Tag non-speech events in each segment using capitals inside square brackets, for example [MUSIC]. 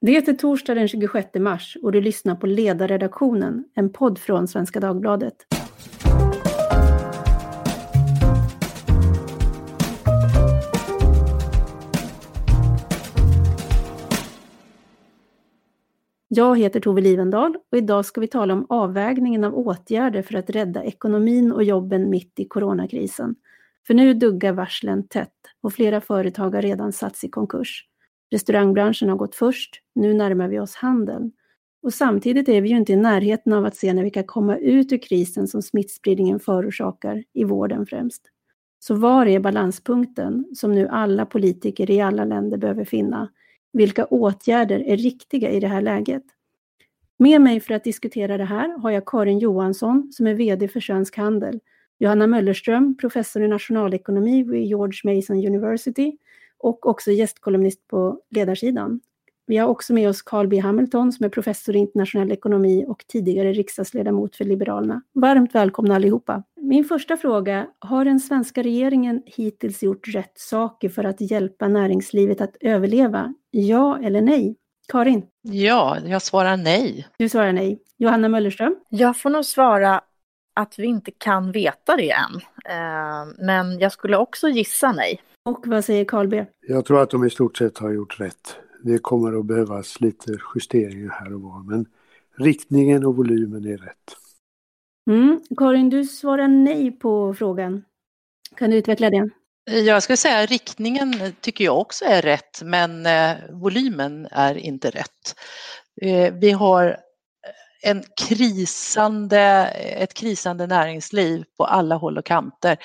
Det är torsdag den 26 mars och du lyssnar på Ledarredaktionen, en podd från Svenska Dagbladet. Jag heter Tove Livendal och idag ska vi tala om avvägningen av åtgärder för att rädda ekonomin och jobben mitt i coronakrisen. För nu duggar varslen tätt och flera företag har redan satts i konkurs. Restaurangbranschen har gått först, nu närmar vi oss handeln. Och samtidigt är vi ju inte i närheten av att se när vi kan komma ut ur krisen som smittspridningen förorsakar, i vården främst. Så var är balanspunkten som nu alla politiker i alla länder behöver finna? Vilka åtgärder är riktiga i det här läget? Med mig för att diskutera det här har jag Karin Johansson som är VD för Svensk Handel, Johanna Möllerström, professor i nationalekonomi vid George Mason University och också gästkolumnist på ledarsidan. Vi har också med oss Carl B Hamilton som är professor i internationell ekonomi och tidigare riksdagsledamot för Liberalerna. Varmt välkomna allihopa. Min första fråga, har den svenska regeringen hittills gjort rätt saker för att hjälpa näringslivet att överleva? Ja eller nej? Karin? Ja, jag svarar nej. Du svarar nej. Johanna Möllerström? Jag får nog svara att vi inte kan veta det än. Eh, men jag skulle också gissa nej. Och vad säger Carl B? Jag tror att de i stort sett har gjort rätt. Det kommer att behövas lite justeringar här och var, men riktningen och volymen är rätt. Mm. Karin, du svarar nej på frågan. Kan du utveckla det? Jag skulle säga riktningen tycker jag också är rätt, men eh, volymen är inte rätt. Eh, vi har en krisande, ett krisande näringsliv på alla håll och kanter.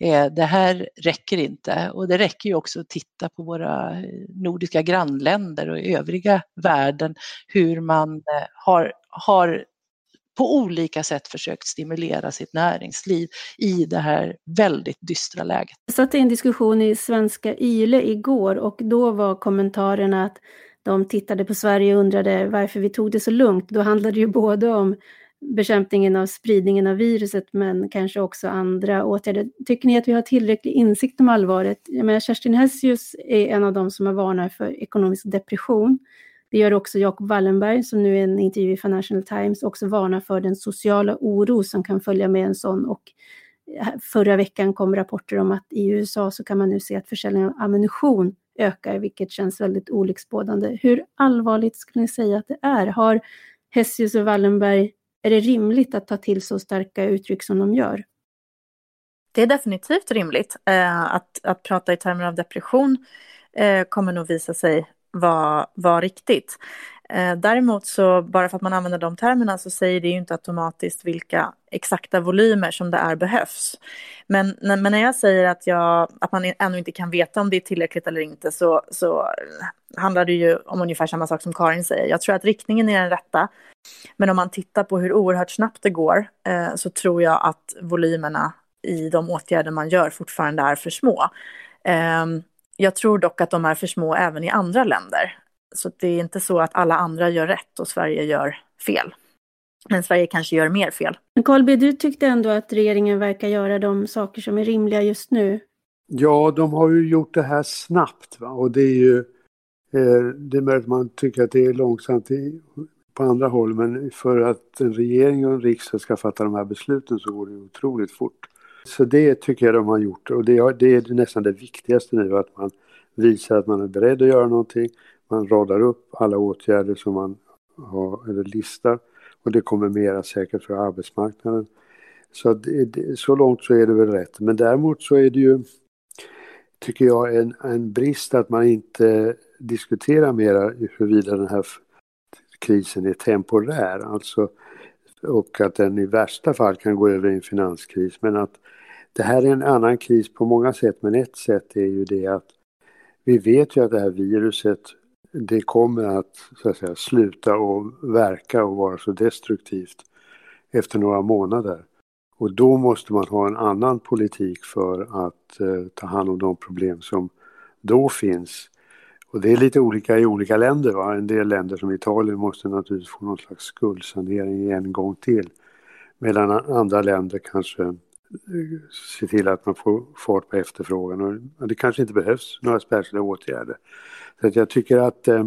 Eh, det här räcker inte och det räcker ju också att titta på våra nordiska grannländer och övriga världen hur man eh, har, har på olika sätt försökt stimulera sitt näringsliv i det här väldigt dystra läget. Jag satt i en diskussion i Svenska YLE igår och då var kommentarerna att de tittade på Sverige och undrade varför vi tog det så lugnt. Då handlade det ju både om bekämpningen av spridningen av viruset men kanske också andra åtgärder. Tycker ni att vi har tillräcklig insikt om allvaret? Jag menar, Kerstin Hessius är en av dem som har varnat för ekonomisk depression. Det gör också Jacob Wallenberg som nu i en intervju i Financial Times också varnar för den sociala oro som kan följa med en sån och förra veckan kom rapporter om att i USA så kan man nu se att försäljningen av ammunition ökar, vilket känns väldigt olycksbådande. Hur allvarligt skulle ni säga att det är? Har Hessius och Wallenberg, är det rimligt att ta till så starka uttryck som de gör? Det är definitivt rimligt. Eh, att, att prata i termer av depression eh, kommer nog visa sig vara var riktigt. Eh, däremot så bara för att man använder de termerna så säger det ju inte automatiskt vilka exakta volymer som det är behövs. Men, men när jag säger att, jag, att man ännu inte kan veta om det är tillräckligt eller inte så, så handlar det ju om ungefär samma sak som Karin säger. Jag tror att riktningen är den rätta. Men om man tittar på hur oerhört snabbt det går eh, så tror jag att volymerna i de åtgärder man gör fortfarande är för små. Eh, jag tror dock att de är för små även i andra länder. Så det är inte så att alla andra gör rätt och Sverige gör fel. Men Sverige kanske gör mer fel. Men Carl B, du tyckte ändå att regeringen verkar göra de saker som är rimliga just nu. Ja, de har ju gjort det här snabbt. Va? Och det är ju eh, det är möjligt att man tycker att det är långsamt i, på andra håll. Men för att en regering och en riksdag ska fatta de här besluten så går det otroligt fort. Så det tycker jag de har gjort. Och det, det är nästan det viktigaste nu, att man visar att man är beredd att göra någonting man radar upp alla åtgärder som man har, eller listar och det kommer mera säkert för arbetsmarknaden. Så, det, så långt så är det väl rätt. Men däremot så är det ju, tycker jag, en, en brist att man inte diskuterar mera huruvida den här krisen är temporär. Alltså, och att den i värsta fall kan gå över i en finanskris. Men att det här är en annan kris på många sätt. Men ett sätt är ju det att vi vet ju att det här viruset det kommer att, så att säga, sluta och verka och vara så destruktivt efter några månader. Och då måste man ha en annan politik för att eh, ta hand om de problem som då finns. Och det är lite olika i olika länder. Va? En del länder som Italien måste naturligtvis få någon slags skuldsanering en gång till. Medan andra länder kanske eh, ser till att man får fart på efterfrågan. Och det kanske inte behövs några särskilda åtgärder. Så att jag tycker att eh,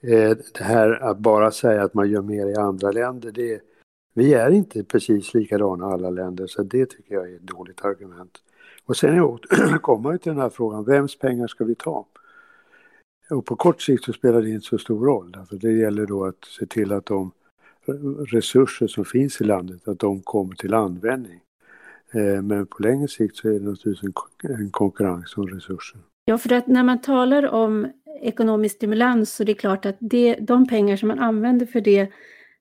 eh, det här att bara säga att man gör mer i andra länder, det, vi är inte precis likadana alla länder så det tycker jag är ett dåligt argument. Och sen [CLEARS THROAT] kommer man till den här frågan, vems pengar ska vi ta? Och på kort sikt så spelar det inte så stor roll. Därför det gäller då att se till att de resurser som finns i landet, att de kommer till användning. Eh, men på längre sikt så är det naturligtvis en konkurrens om resurser. Ja, för att när man talar om ekonomisk stimulans så är det klart att det, de pengar som man använder för det,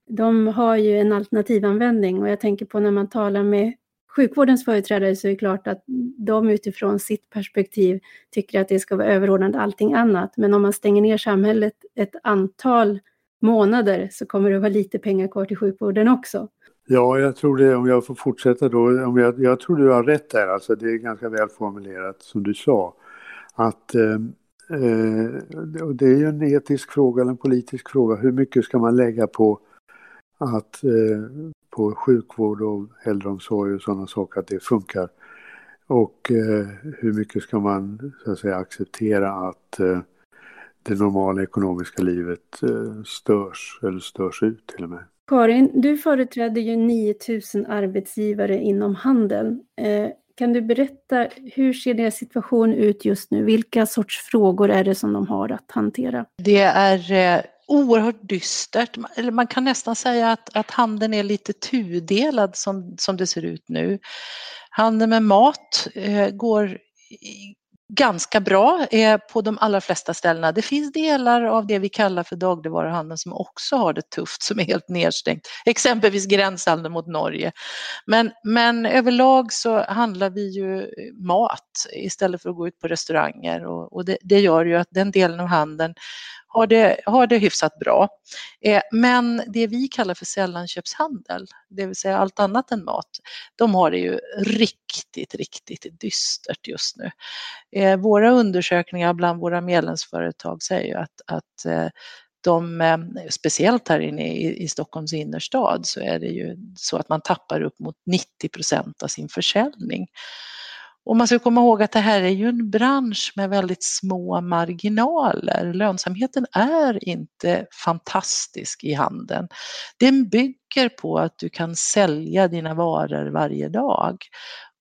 de har ju en alternativanvändning och jag tänker på när man talar med sjukvårdens företrädare så är det klart att de utifrån sitt perspektiv tycker att det ska vara överordnat allting annat. Men om man stänger ner samhället ett antal månader så kommer det vara lite pengar kvar till sjukvården också. Ja, jag tror det, om jag får fortsätta då, om jag, jag tror du har rätt där, alltså det är ganska väl formulerat som du sa. Att eh, eh det är ju en etisk fråga eller en politisk fråga, hur mycket ska man lägga på att eh, på sjukvård och äldreomsorg och sådana saker, att det funkar. Och eh, hur mycket ska man så att säga acceptera att eh, det normala ekonomiska livet eh, störs eller störs ut till och med. Karin, du företräder ju 9000 arbetsgivare inom handeln. Eh, kan du berätta hur ser deras situation ut just nu? Vilka sorts frågor är det som de har att hantera? Det är eh, oerhört dystert. Eller man kan nästan säga att, att handeln är lite tudelad som, som det ser ut nu. Handeln med mat eh, går ganska bra eh, på de allra flesta ställena. Det finns delar av det vi kallar för dagligvaruhandeln som också har det tufft, som är helt nedstängt. Exempelvis gränshandeln mot Norge. Men, men överlag så handlar vi ju eh, mat istället för att gå ut på restauranger och, och det, det gör ju att den delen av handeln har det, har det hyfsat bra. Eh, men det vi kallar för sällanköpshandel, det vill säga allt annat än mat, de har det ju riktigt, riktigt dystert just nu. Eh, våra undersökningar bland våra medlemsföretag säger ju att, att eh, de, eh, speciellt här inne i, i Stockholms innerstad så är det ju så att man tappar upp mot 90 procent av sin försäljning. Och man ska komma ihåg att det här är ju en bransch med väldigt små marginaler. Lönsamheten är inte fantastisk i handeln. Den bygger på att du kan sälja dina varor varje dag.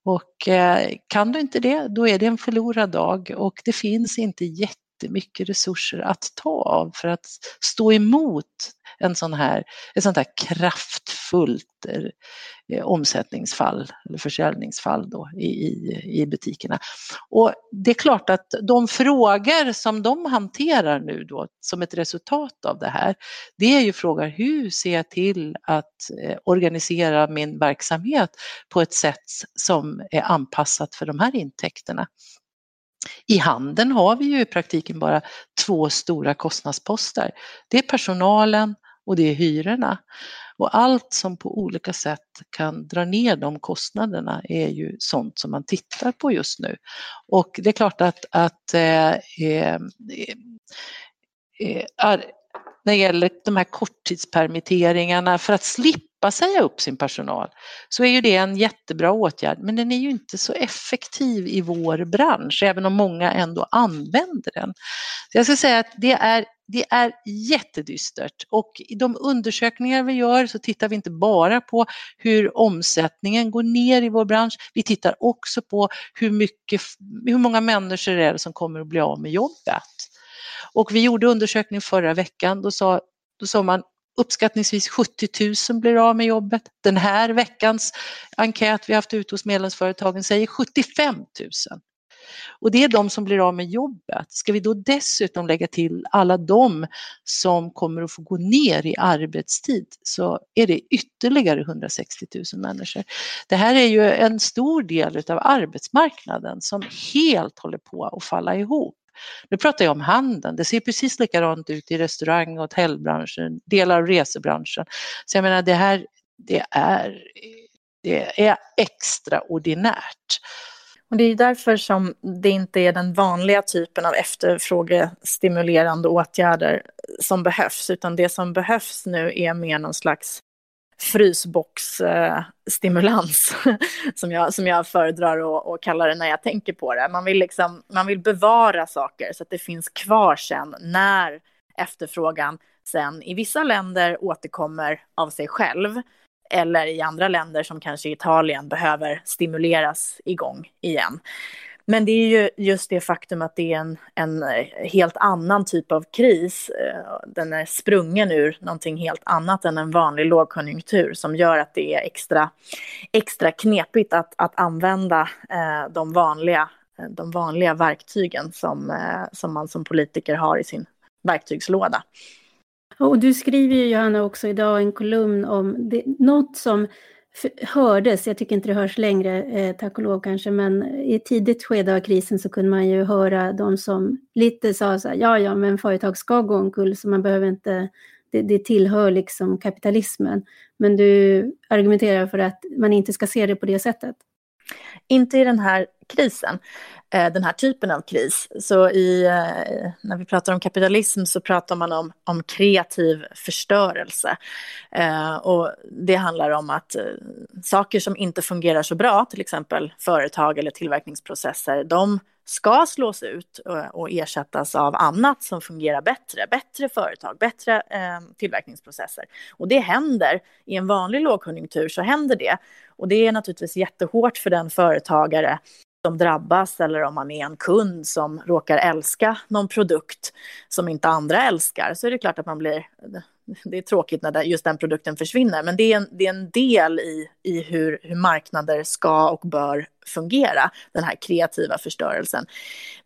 Och eh, kan du inte det, då är det en förlorad dag och det finns inte jättemycket resurser att ta av för att stå emot en sån här, ett sånt här kraftfullt eh, eh, omsättningsfall eller försäljningsfall då i, i, i butikerna. Och det är klart att de frågor som de hanterar nu då som ett resultat av det här, det är ju frågan hur ser jag till att eh, organisera min verksamhet på ett sätt som är anpassat för de här intäkterna. I handeln har vi ju i praktiken bara två stora kostnadsposter. Det är personalen och det är hyrorna. Och allt som på olika sätt kan dra ner de kostnaderna är ju sånt som man tittar på just nu. Och det är klart att, att eh, eh, eh, eh när det gäller de här korttidspermitteringarna för att slippa säga upp sin personal så är ju det en jättebra åtgärd men den är ju inte så effektiv i vår bransch även om många ändå använder den. Så jag ska säga att det är det är jättedystert och i de undersökningar vi gör så tittar vi inte bara på hur omsättningen går ner i vår bransch. Vi tittar också på hur, mycket, hur många människor det är som kommer att bli av med jobbet. Och vi gjorde undersökning förra veckan, då sa, då sa man uppskattningsvis 70 000 blir av med jobbet. Den här veckans enkät vi haft ute hos medlemsföretagen säger 75 000. Och det är de som blir av med jobbet. Ska vi då dessutom lägga till alla de som kommer att få gå ner i arbetstid så är det ytterligare 160 000 människor. Det här är ju en stor del av arbetsmarknaden som helt håller på att falla ihop. Nu pratar jag om handeln, det ser precis likadant ut i restaurang och hotellbranschen, delar av resebranschen. Så jag menar det här, det är, det är extraordinärt. Och det är därför som det inte är den vanliga typen av efterfrågestimulerande åtgärder som behövs, utan det som behövs nu är mer någon slags frysboxstimulans [LAUGHS] som, jag, som jag föredrar att, att kalla det när jag tänker på det. Man vill, liksom, man vill bevara saker så att det finns kvar sen när efterfrågan sen i vissa länder återkommer av sig själv eller i andra länder som kanske Italien behöver stimuleras igång igen. Men det är ju just det faktum att det är en, en eh, helt annan typ av kris. Eh, den är sprungen ur någonting helt annat än en vanlig lågkonjunktur som gör att det är extra, extra knepigt att, att använda eh, de, vanliga, eh, de vanliga verktygen som, eh, som man som politiker har i sin verktygslåda. Och du skriver ju Johanna också idag en kolumn om det, något som hördes, jag tycker inte det hörs längre, eh, tack och lov kanske, men i ett tidigt skede av krisen så kunde man ju höra de som lite sa så här, ja, ja, men företag ska gå omkull så man behöver inte, det, det tillhör liksom kapitalismen. Men du argumenterar för att man inte ska se det på det sättet. Inte i den här krisen. Eh, den här typen av kris. Så i, eh, när vi pratar om kapitalism så pratar man om, om kreativ förstörelse. Eh, och det handlar om att eh, saker som inte fungerar så bra, till exempel företag eller tillverkningsprocesser, de ska slås ut och ersättas av annat som fungerar bättre. Bättre företag, bättre tillverkningsprocesser. Och det händer. I en vanlig lågkonjunktur så händer det. Och det är naturligtvis jättehårt för den företagare som drabbas eller om man är en kund som råkar älska någon produkt som inte andra älskar så är det klart att man blir... Det är tråkigt när just den produkten försvinner men det är en, det är en del i, i hur, hur marknader ska och bör fungera, den här kreativa förstörelsen.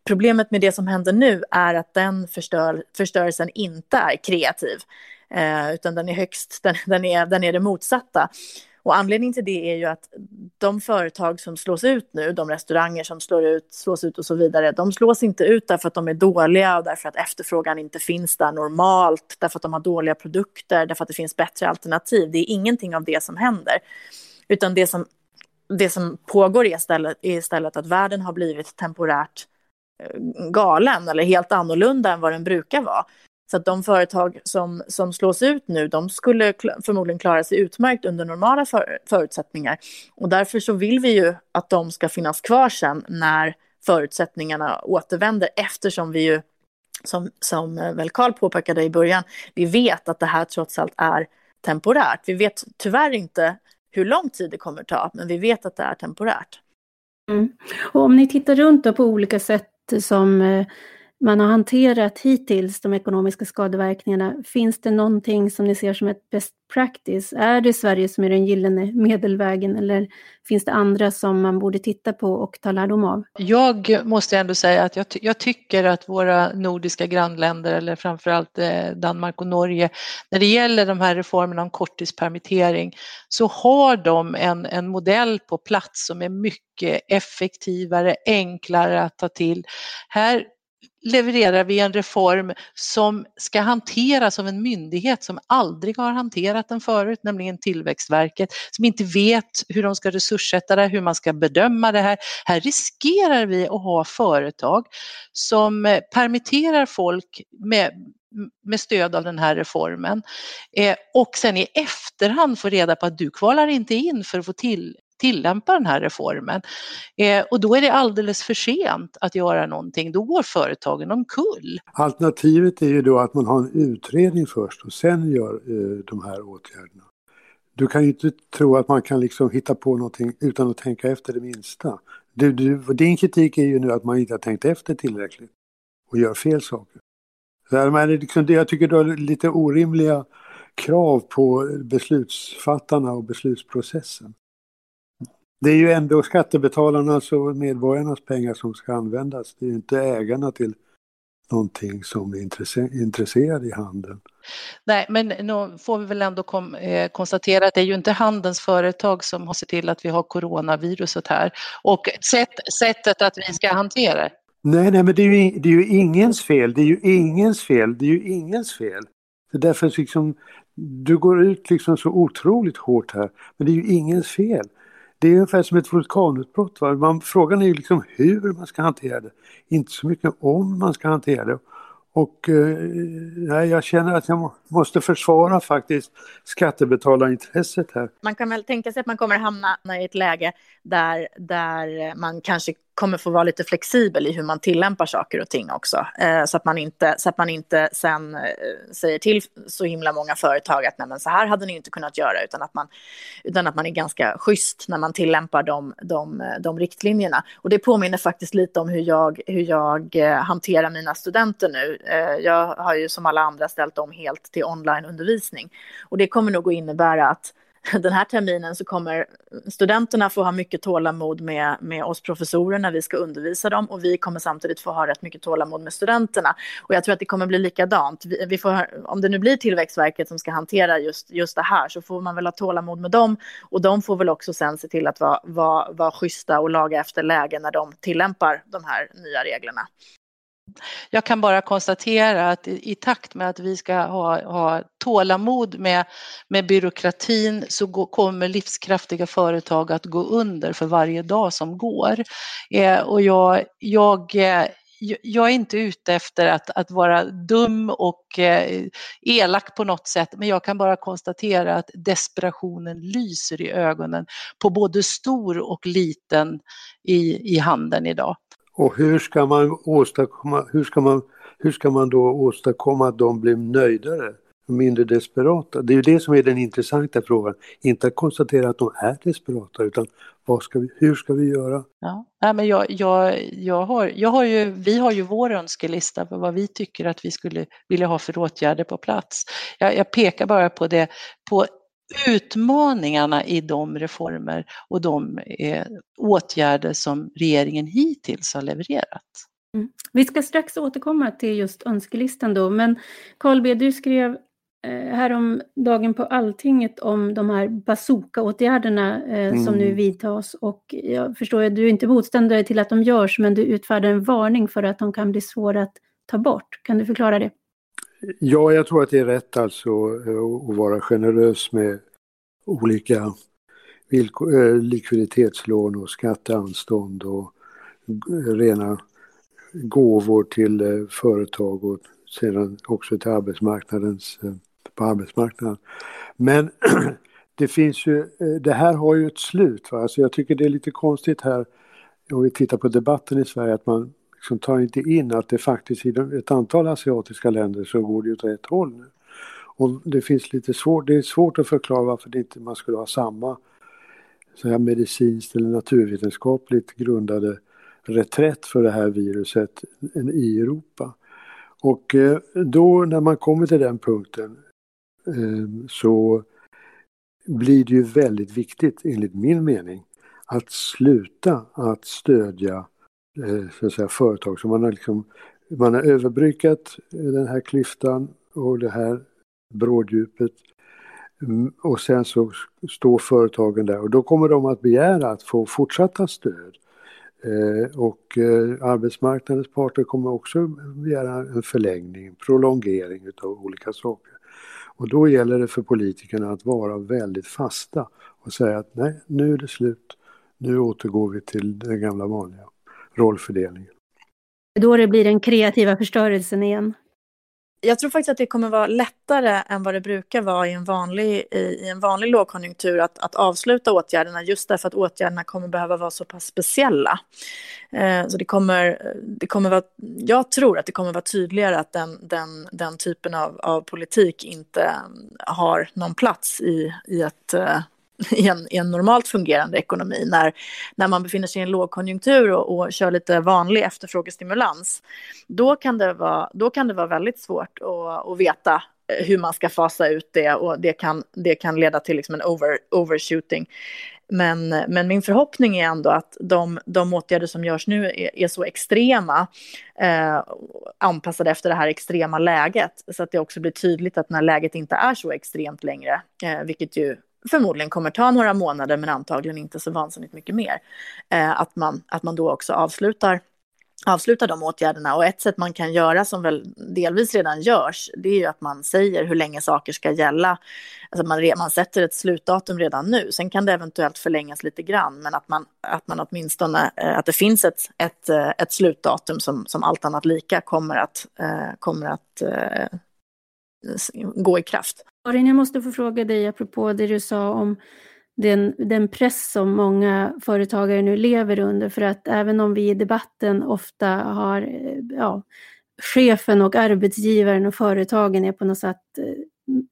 Problemet med det som händer nu är att den förstör, förstörelsen inte är kreativ eh, utan den är högst, den, den, är, den är det motsatta. Och anledningen till det är ju att de företag som slås ut nu, de restauranger som slår ut, slås ut och så vidare, de slås inte ut därför att de är dåliga och därför att efterfrågan inte finns där normalt, därför att de har dåliga produkter, därför att det finns bättre alternativ. Det är ingenting av det som händer. Utan det som, det som pågår är istället, är istället att världen har blivit temporärt eh, galen eller helt annorlunda än vad den brukar vara. Så att de företag som, som slås ut nu, de skulle förmodligen klara sig utmärkt under normala för, förutsättningar. Och därför så vill vi ju att de ska finnas kvar sen när förutsättningarna återvänder eftersom vi ju, som, som eh, väl Karl påpekade i början, vi vet att det här trots allt är temporärt. Vi vet tyvärr inte hur lång tid det kommer ta, men vi vet att det är temporärt. Mm. Och om ni tittar runt på olika sätt som eh, man har hanterat hittills, de ekonomiska skadeverkningarna, finns det någonting som ni ser som ett best practice? Är det Sverige som är den gyllene medelvägen eller finns det andra som man borde titta på och ta lärdom av? Jag måste ändå säga att jag, jag tycker att våra nordiska grannländer eller framförallt eh, Danmark och Norge, när det gäller de här reformerna om korttidspermittering så har de en, en modell på plats som är mycket effektivare, enklare att ta till. Här levererar vi en reform som ska hanteras av en myndighet som aldrig har hanterat den förut, nämligen Tillväxtverket, som inte vet hur de ska resurssätta det, hur man ska bedöma det här. Här riskerar vi att ha företag som eh, permitterar folk med med stöd av den här reformen eh, och sen i efterhand få reda på att du kvalar inte in för att få till, tillämpa den här reformen. Eh, och då är det alldeles för sent att göra någonting, då går företagen omkull. Alternativet är ju då att man har en utredning först och sen gör eh, de här åtgärderna. Du kan ju inte tro att man kan liksom hitta på någonting utan att tänka efter det minsta. Du, du, din kritik är ju nu att man inte har tänkt efter tillräckligt och gör fel saker. Men jag tycker du har lite orimliga krav på beslutsfattarna och beslutsprocessen. Det är ju ändå skattebetalarnas och medborgarnas pengar som ska användas. Det är ju inte ägarna till någonting som är intresserade i handeln. Nej, men nu får vi väl ändå kom, eh, konstatera att det är ju inte handelns företag som har sett till att vi har coronaviruset här och sätt, sättet att vi ska hantera det. Nej, nej, men det är, ju, det är ju ingens fel. Det är ju ingens fel. Det är ju ingens fel. Det är därför liksom, du går ut liksom så otroligt hårt här. Men det är ju ingens fel. Det är ungefär som ett vulkanutbrott. Va? Man, frågan är ju liksom hur man ska hantera det. Inte så mycket om man ska hantera det. Och eh, nej, jag känner att jag må, måste försvara faktiskt skattebetalarintresset här. Man kan väl tänka sig att man kommer hamna i ett läge där, där man kanske kommer få vara lite flexibel i hur man tillämpar saker och ting också. Eh, så, att man inte, så att man inte sen eh, säger till så himla många företag att Nej, men så här hade ni inte kunnat göra, utan att man, utan att man är ganska schysst när man tillämpar de, de, eh, de riktlinjerna. Och det påminner faktiskt lite om hur jag, hur jag eh, hanterar mina studenter nu. Eh, jag har ju som alla andra ställt om helt till onlineundervisning. Och det kommer nog att innebära att [LAUGHS] den här terminen så kommer studenterna få ha mycket tålamod med, med oss professorer när vi ska undervisa dem och vi kommer samtidigt få ha rätt mycket tålamod med studenterna. Och jag tror att det kommer bli likadant. Vi, vi får, om det nu blir Tillväxtverket som ska hantera just, just det här så får man väl ha tålamod med dem och de får väl också sen se till att vara, vara, vara schyssta och laga efter läge när de tillämpar de här nya reglerna. Jag kan bara konstatera att i, i takt med att vi ska ha, ha tålamod med, med byråkratin så gå, kommer livskraftiga företag att gå under för varje dag som går. Eh, och jag, jag eh, jag är inte ute efter att, att vara dum och eh, elak på något sätt, men jag kan bara konstatera att desperationen lyser i ögonen på både stor och liten i, i handeln idag. Och hur ska man åstadkomma, hur ska man, hur ska man då åstadkomma att de blir nöjdare? mindre desperata. Det är ju det som är den intressanta frågan. Inte att konstatera att de är desperata utan vad ska vi, hur ska vi göra? Ja, nej, men jag, jag, jag, har, jag har ju, vi har ju vår önskelista på vad vi tycker att vi skulle vilja ha för åtgärder på plats. Jag, jag pekar bara på det, på utmaningarna i de reformer och de eh, åtgärder som regeringen hittills har levererat. Mm. Vi ska strax återkomma till just önskelistan då, men Carl B, du skrev eh, härom dagen på Alltinget om de här bazooka-åtgärderna eh, mm. som nu mm. vidtas och jag förstår att du är inte motståndare till att de görs, men du utfärdar en varning för att de kan bli svåra att ta bort. Kan du förklara det? Ja, jag tror att det är rätt alltså eh, att vara generös med olika eh, likviditetslån och skatteanstånd och rena gåvor till eh, företag och sedan också till arbetsmarknadens, på arbetsmarknaden. Men [CLEARS THROAT] det finns ju, det här har ju ett slut. Va? Alltså jag tycker det är lite konstigt här om vi tittar på debatten i Sverige att man liksom tar inte in att det faktiskt i ett antal asiatiska länder så går det åt rätt håll nu. Och det finns lite svårt, det är svårt att förklara varför det inte man skulle ha samma så här medicinskt eller naturvetenskapligt grundade reträtt för det här viruset i Europa. Och eh, då när man kommer till den punkten eh, så blir det ju väldigt viktigt enligt min mening att sluta att stödja Eh, så att säga, företag. Så man har, liksom, man har överbryggat eh, den här klyftan och det här bråddjupet. Mm, och sen så står företagen där och då kommer de att begära att få fortsatta stöd. Eh, och arbetsmarknadens parter kommer också begära en förlängning, prolongering av olika saker. Och då gäller det för politikerna att vara väldigt fasta och säga att nej, nu är det slut. Nu återgår vi till det gamla vanliga rollfördelningen. Då det blir den kreativa förstörelsen igen. Jag tror faktiskt att det kommer vara lättare än vad det brukar vara i en vanlig, i en vanlig lågkonjunktur att, att avsluta åtgärderna just därför att åtgärderna kommer behöva vara så pass speciella. Eh, så det kommer, det kommer vara, jag tror att det kommer vara tydligare att den, den, den typen av, av politik inte har någon plats i, i ett eh, i en, i en normalt fungerande ekonomi. När, när man befinner sig i en lågkonjunktur och, och kör lite vanlig efterfrågestimulans, då kan det vara, då kan det vara väldigt svårt att, att veta eh, hur man ska fasa ut det och det kan, det kan leda till liksom en over, overshooting. Men, men min förhoppning är ändå att de, de åtgärder som görs nu är, är så extrema, eh, anpassade efter det här extrema läget, så att det också blir tydligt att när läget inte är så extremt längre, eh, vilket ju förmodligen kommer ta några månader men antagligen inte så vansinnigt mycket mer. Eh, att, man, att man då också avslutar avsluta de åtgärderna. Och ett sätt man kan göra som väl delvis redan görs, det är ju att man säger hur länge saker ska gälla. Alltså man, man sätter ett slutdatum redan nu, sen kan det eventuellt förlängas lite grann, men att man, att man åtminstone, eh, att det finns ett, ett, eh, ett slutdatum som, som allt annat lika kommer att, eh, kommer att eh, gå i kraft. Karin, jag måste få fråga dig apropå det du sa om den, den press som många företagare nu lever under. För att även om vi i debatten ofta har eh, ja, chefen och arbetsgivaren och företagen är på något sätt eh,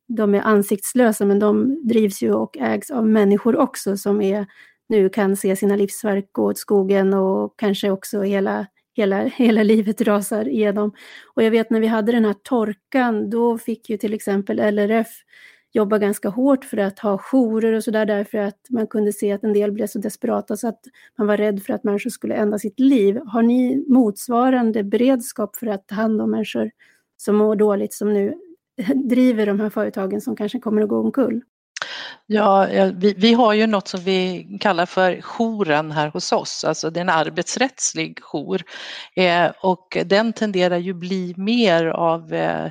de är ansiktslösa men de drivs ju och ägs av människor också som är, nu kan se sina livsverk gå åt skogen och kanske också hela, hela, hela livet rasar igenom. Och jag vet när vi hade den här torkan, då fick ju till exempel LRF jobba ganska hårt för att ha jourer och sådär därför att man kunde se att en del blev så desperata så att man var rädd för att människor skulle ändra sitt liv. Har ni motsvarande beredskap för att ta hand om människor som mår dåligt som nu [LAUGHS] driver de här företagen som kanske kommer att gå omkull? Ja, vi, vi, har ju något som vi kallar för jouren här hos oss, alltså det är en arbetsrättslig jour eh, och den tenderar ju bli mer av eh,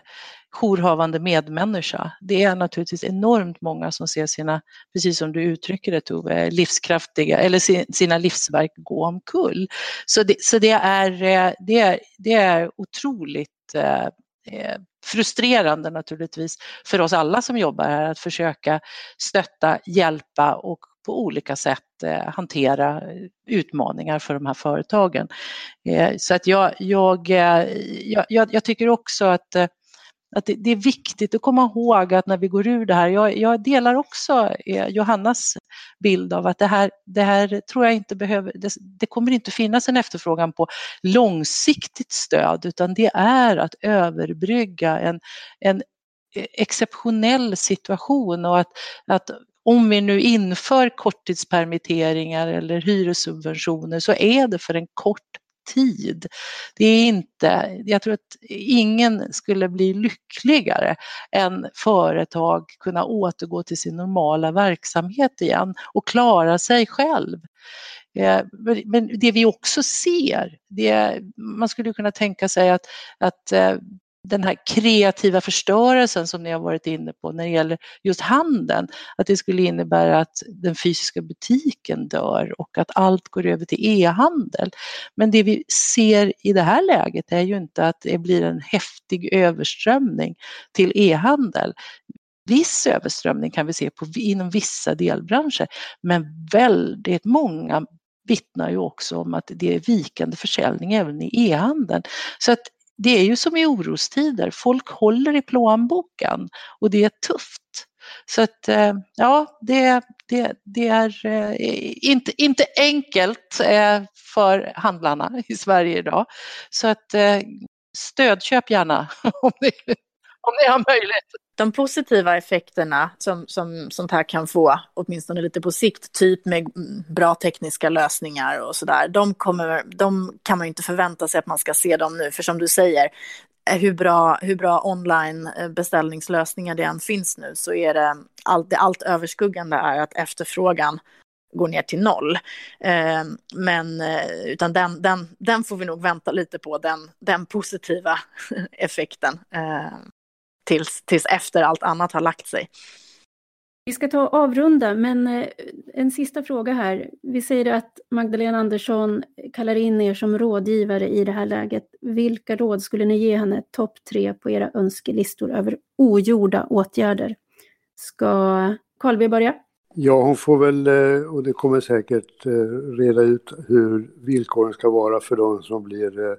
jourhavande medmänniska. Det är naturligtvis enormt många som ser sina, precis som du uttrycker det Tove, livskraftiga eller sina livsverk gå omkull. Så det, så det, är, eh, det, är, det är otroligt eh, eh frustrerande naturligtvis för oss alla som jobbar här att försöka stötta, hjälpa och på olika sätt eh, hantera eh, utmaningar för de här företagen. Eh, så att jag, jag, jag, jag tycker också att att det, det, är viktigt att komma ihåg att när vi går ur det här, jag, jag delar också eh, Johannas bild av att det här, det här tror jag inte behöver, det, det, kommer inte finnas en efterfrågan på långsiktigt stöd utan det är att överbrygga en, en eh, exceptionell situation och att, att om vi nu inför korttidspermitteringar eller hyressubventioner så är det för en kort tid. Det är inte, jag tror att ingen skulle bli lyckligare än företag kunna återgå till sin normala verksamhet igen och klara sig själv. Eh, men det vi också ser, det, man skulle kunna tänka sig att, att eh, den här kreativa förstörelsen som ni har varit inne på när det gäller just handeln, att det skulle innebära att den fysiska butiken dör och att allt går över till e-handel. Men det vi ser i det här läget är ju inte att det blir en häftig överströmning till e-handel. Viss överströmning kan vi se på, inom vissa delbranscher, men väldigt många vittnar ju också om att det är vikande försäljning även i e-handeln. Så att det är ju som i orostider, folk håller i plånboken och det är tufft. Så att eh, ja, det, det, det är eh, inte, inte enkelt eh, för handlarna i Sverige idag. Så att stödköp gärna [LAUGHS] om ni, om ni har möjlighet. De positiva effekterna som, som sånt här kan få, åtminstone lite på sikt, typ med bra tekniska lösningar och sådär, de, de kan man ju inte förvänta sig att man ska se dem nu. För som du säger, eh, hur bra, hur bra online eh, beställningslösningar det än finns nu så är det allt, det allt överskuggande är att efterfrågan går ner till noll. Eh, men eh, utan den, den, den får vi nog vänta lite på, den, den positiva [LAUGHS] effekten tills, tills efter allt annat har lagt sig. Vi ska ta och avrunda, men eh, en sista fråga här. Vi säger att Magdalena Andersson kallar in er som rådgivare i det här läget. Vilka råd skulle ni ge henne topp tre på era önskelistor över ogjorda åtgärder? Ska Carl B börja? Ja, hon får väl, eh, och det kommer säkert eh, reda ut hur villkoren ska vara för de som blir,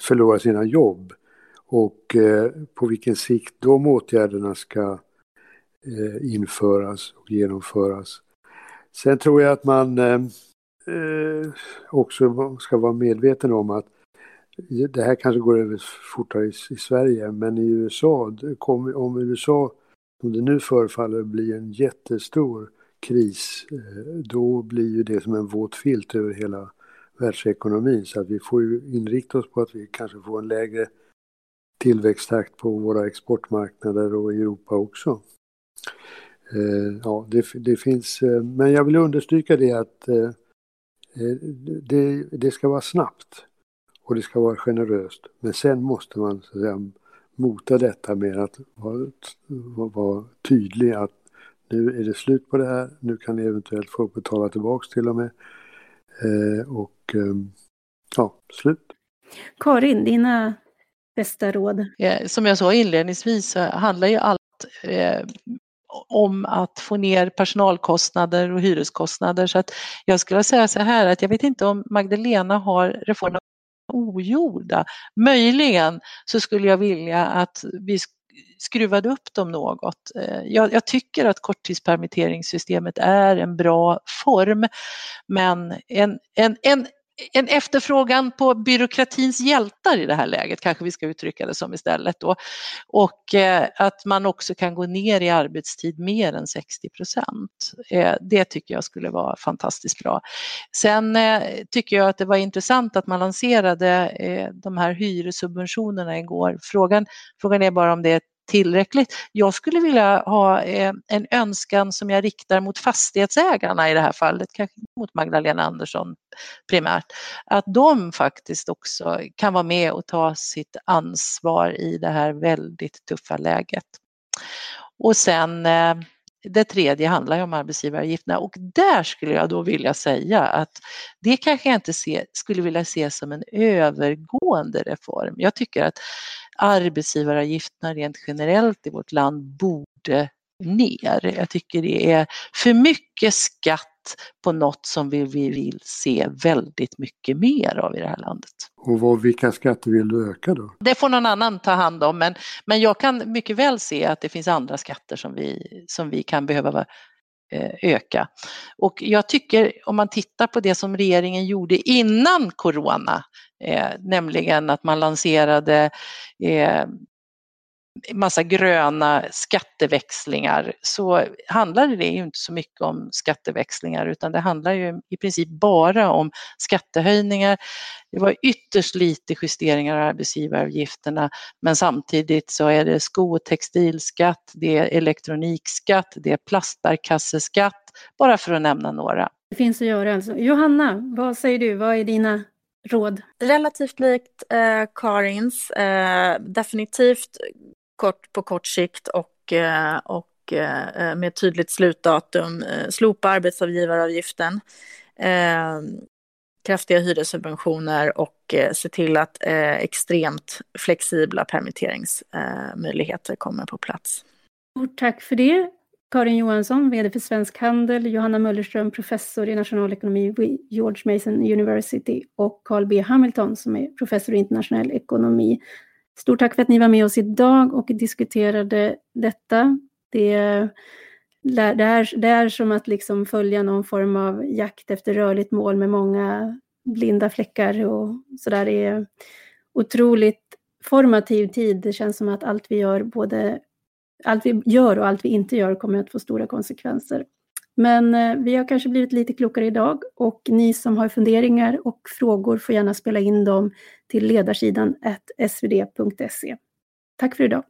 förlorar sina jobb och eh, på vilken sikt de åtgärderna ska eh, införas och genomföras. Sen tror jag att man eh, också ska vara medveten om att det här kanske går över fortare i, i Sverige, men i USA, kom, om USA, som det nu förefaller, bli en jättestor kris, då blir ju det som en våt filt över hela världsekonomin. Så att vi får ju inrikta oss på att vi kanske får en lägre tillväxttakt på våra exportmarknader och i Europa också. Eh, ja, det, det, finns, eh, men jag vill understryka det att eh, det, det, ska vara snabbt och det ska vara generöst. Men sen måste man så att säga, mota detta med att vara, vara tydlig att nu är det slut på det här, nu kan ni eventuellt få betala tillbaks till och med. och ja, slut. Karin, dina bästa råd? Eh, som jag sa inledningsvis så handlar ju allt eh, om att få ner personalkostnader och hyreskostnader. Så att jag skulle säga så här att jag vet inte om Magdalena har reformer ogjorda. Möjligen så skulle jag vilja att vi skruvade upp dem något. Eh, jag, jag, tycker att korttidspermitteringssystemet är en bra form men en, en, en en efterfrågan på byråkratins hjältar i det här läget, kanske vi ska uttrycka det som istället då. Och eh, att man också kan gå ner i arbetstid mer än 60 procent. Eh, det tycker jag skulle vara fantastiskt bra. Sen eh, tycker jag att det var intressant att man lanserade eh, de här hyressubventionerna igår. Frågan, frågan är bara om det är tillräckligt. Jag skulle vilja ha eh, en önskan som jag riktar mot fastighetsägarna i det här fallet, kanske mot Magdalena Andersson primärt, att de faktiskt också kan vara med och ta sitt ansvar i det här väldigt tuffa läget. Och sen eh, det tredje handlar ju om arbetsgivaravgifterna och där skulle jag då vilja säga att det kanske jag inte se, skulle vilja se som en övergående reform. Jag tycker att arbetsgivaravgifterna rent generellt i vårt land borde ner. Jag tycker det är för mycket skatt på något som vi vill se väldigt mycket mer av i det här landet. Och vad, vilka skatter vill du öka då? Det får någon annan ta hand om men, men jag kan mycket väl se att det finns andra skatter som vi, som vi kan behöva eh, öka. Och jag tycker om man tittar på det som regeringen gjorde innan corona, eh, nämligen att man lanserade eh, massa gröna skatteväxlingar så handlar det ju inte så mycket om skatteväxlingar utan det handlar ju i princip bara om skattehöjningar. Det var ytterst lite justeringar av arbetsgivaravgifterna men samtidigt så är det sko och textilskatt, det är elektronikskatt, det är plastbärkasseskatt, bara för att nämna några. Det finns att göra alltså. Johanna, vad säger du? Vad är dina råd? Relativt likt eh, Karins. Eh, definitivt kort, på kort sikt och, eh, och eh, med tydligt slutdatum eh, slopa arbetsgivaravgiften, kraftiga hyressubventioner och se till att extremt flexibla permitteringsmöjligheter kommer på plats. Stort tack för det. Karin Johansson, VD för Svensk Handel, Johanna Möllerström, professor i nationalekonomi vid George Mason University och Carl B Hamilton som är professor i internationell ekonomi Stort tack för att ni var med oss idag och diskuterade detta. Det, det, är, det är som att liksom följa någon form av jakt efter rörligt mål med många blinda fläckar och sådär. Det är otroligt formativ tid. Det känns som att allt vi gör, både allt vi gör och allt vi inte gör kommer att få stora konsekvenser. Men eh, vi har kanske blivit lite klokare idag och ni som har funderingar och frågor får gärna spela in dem till ledarsidan svd.se. Tack för idag.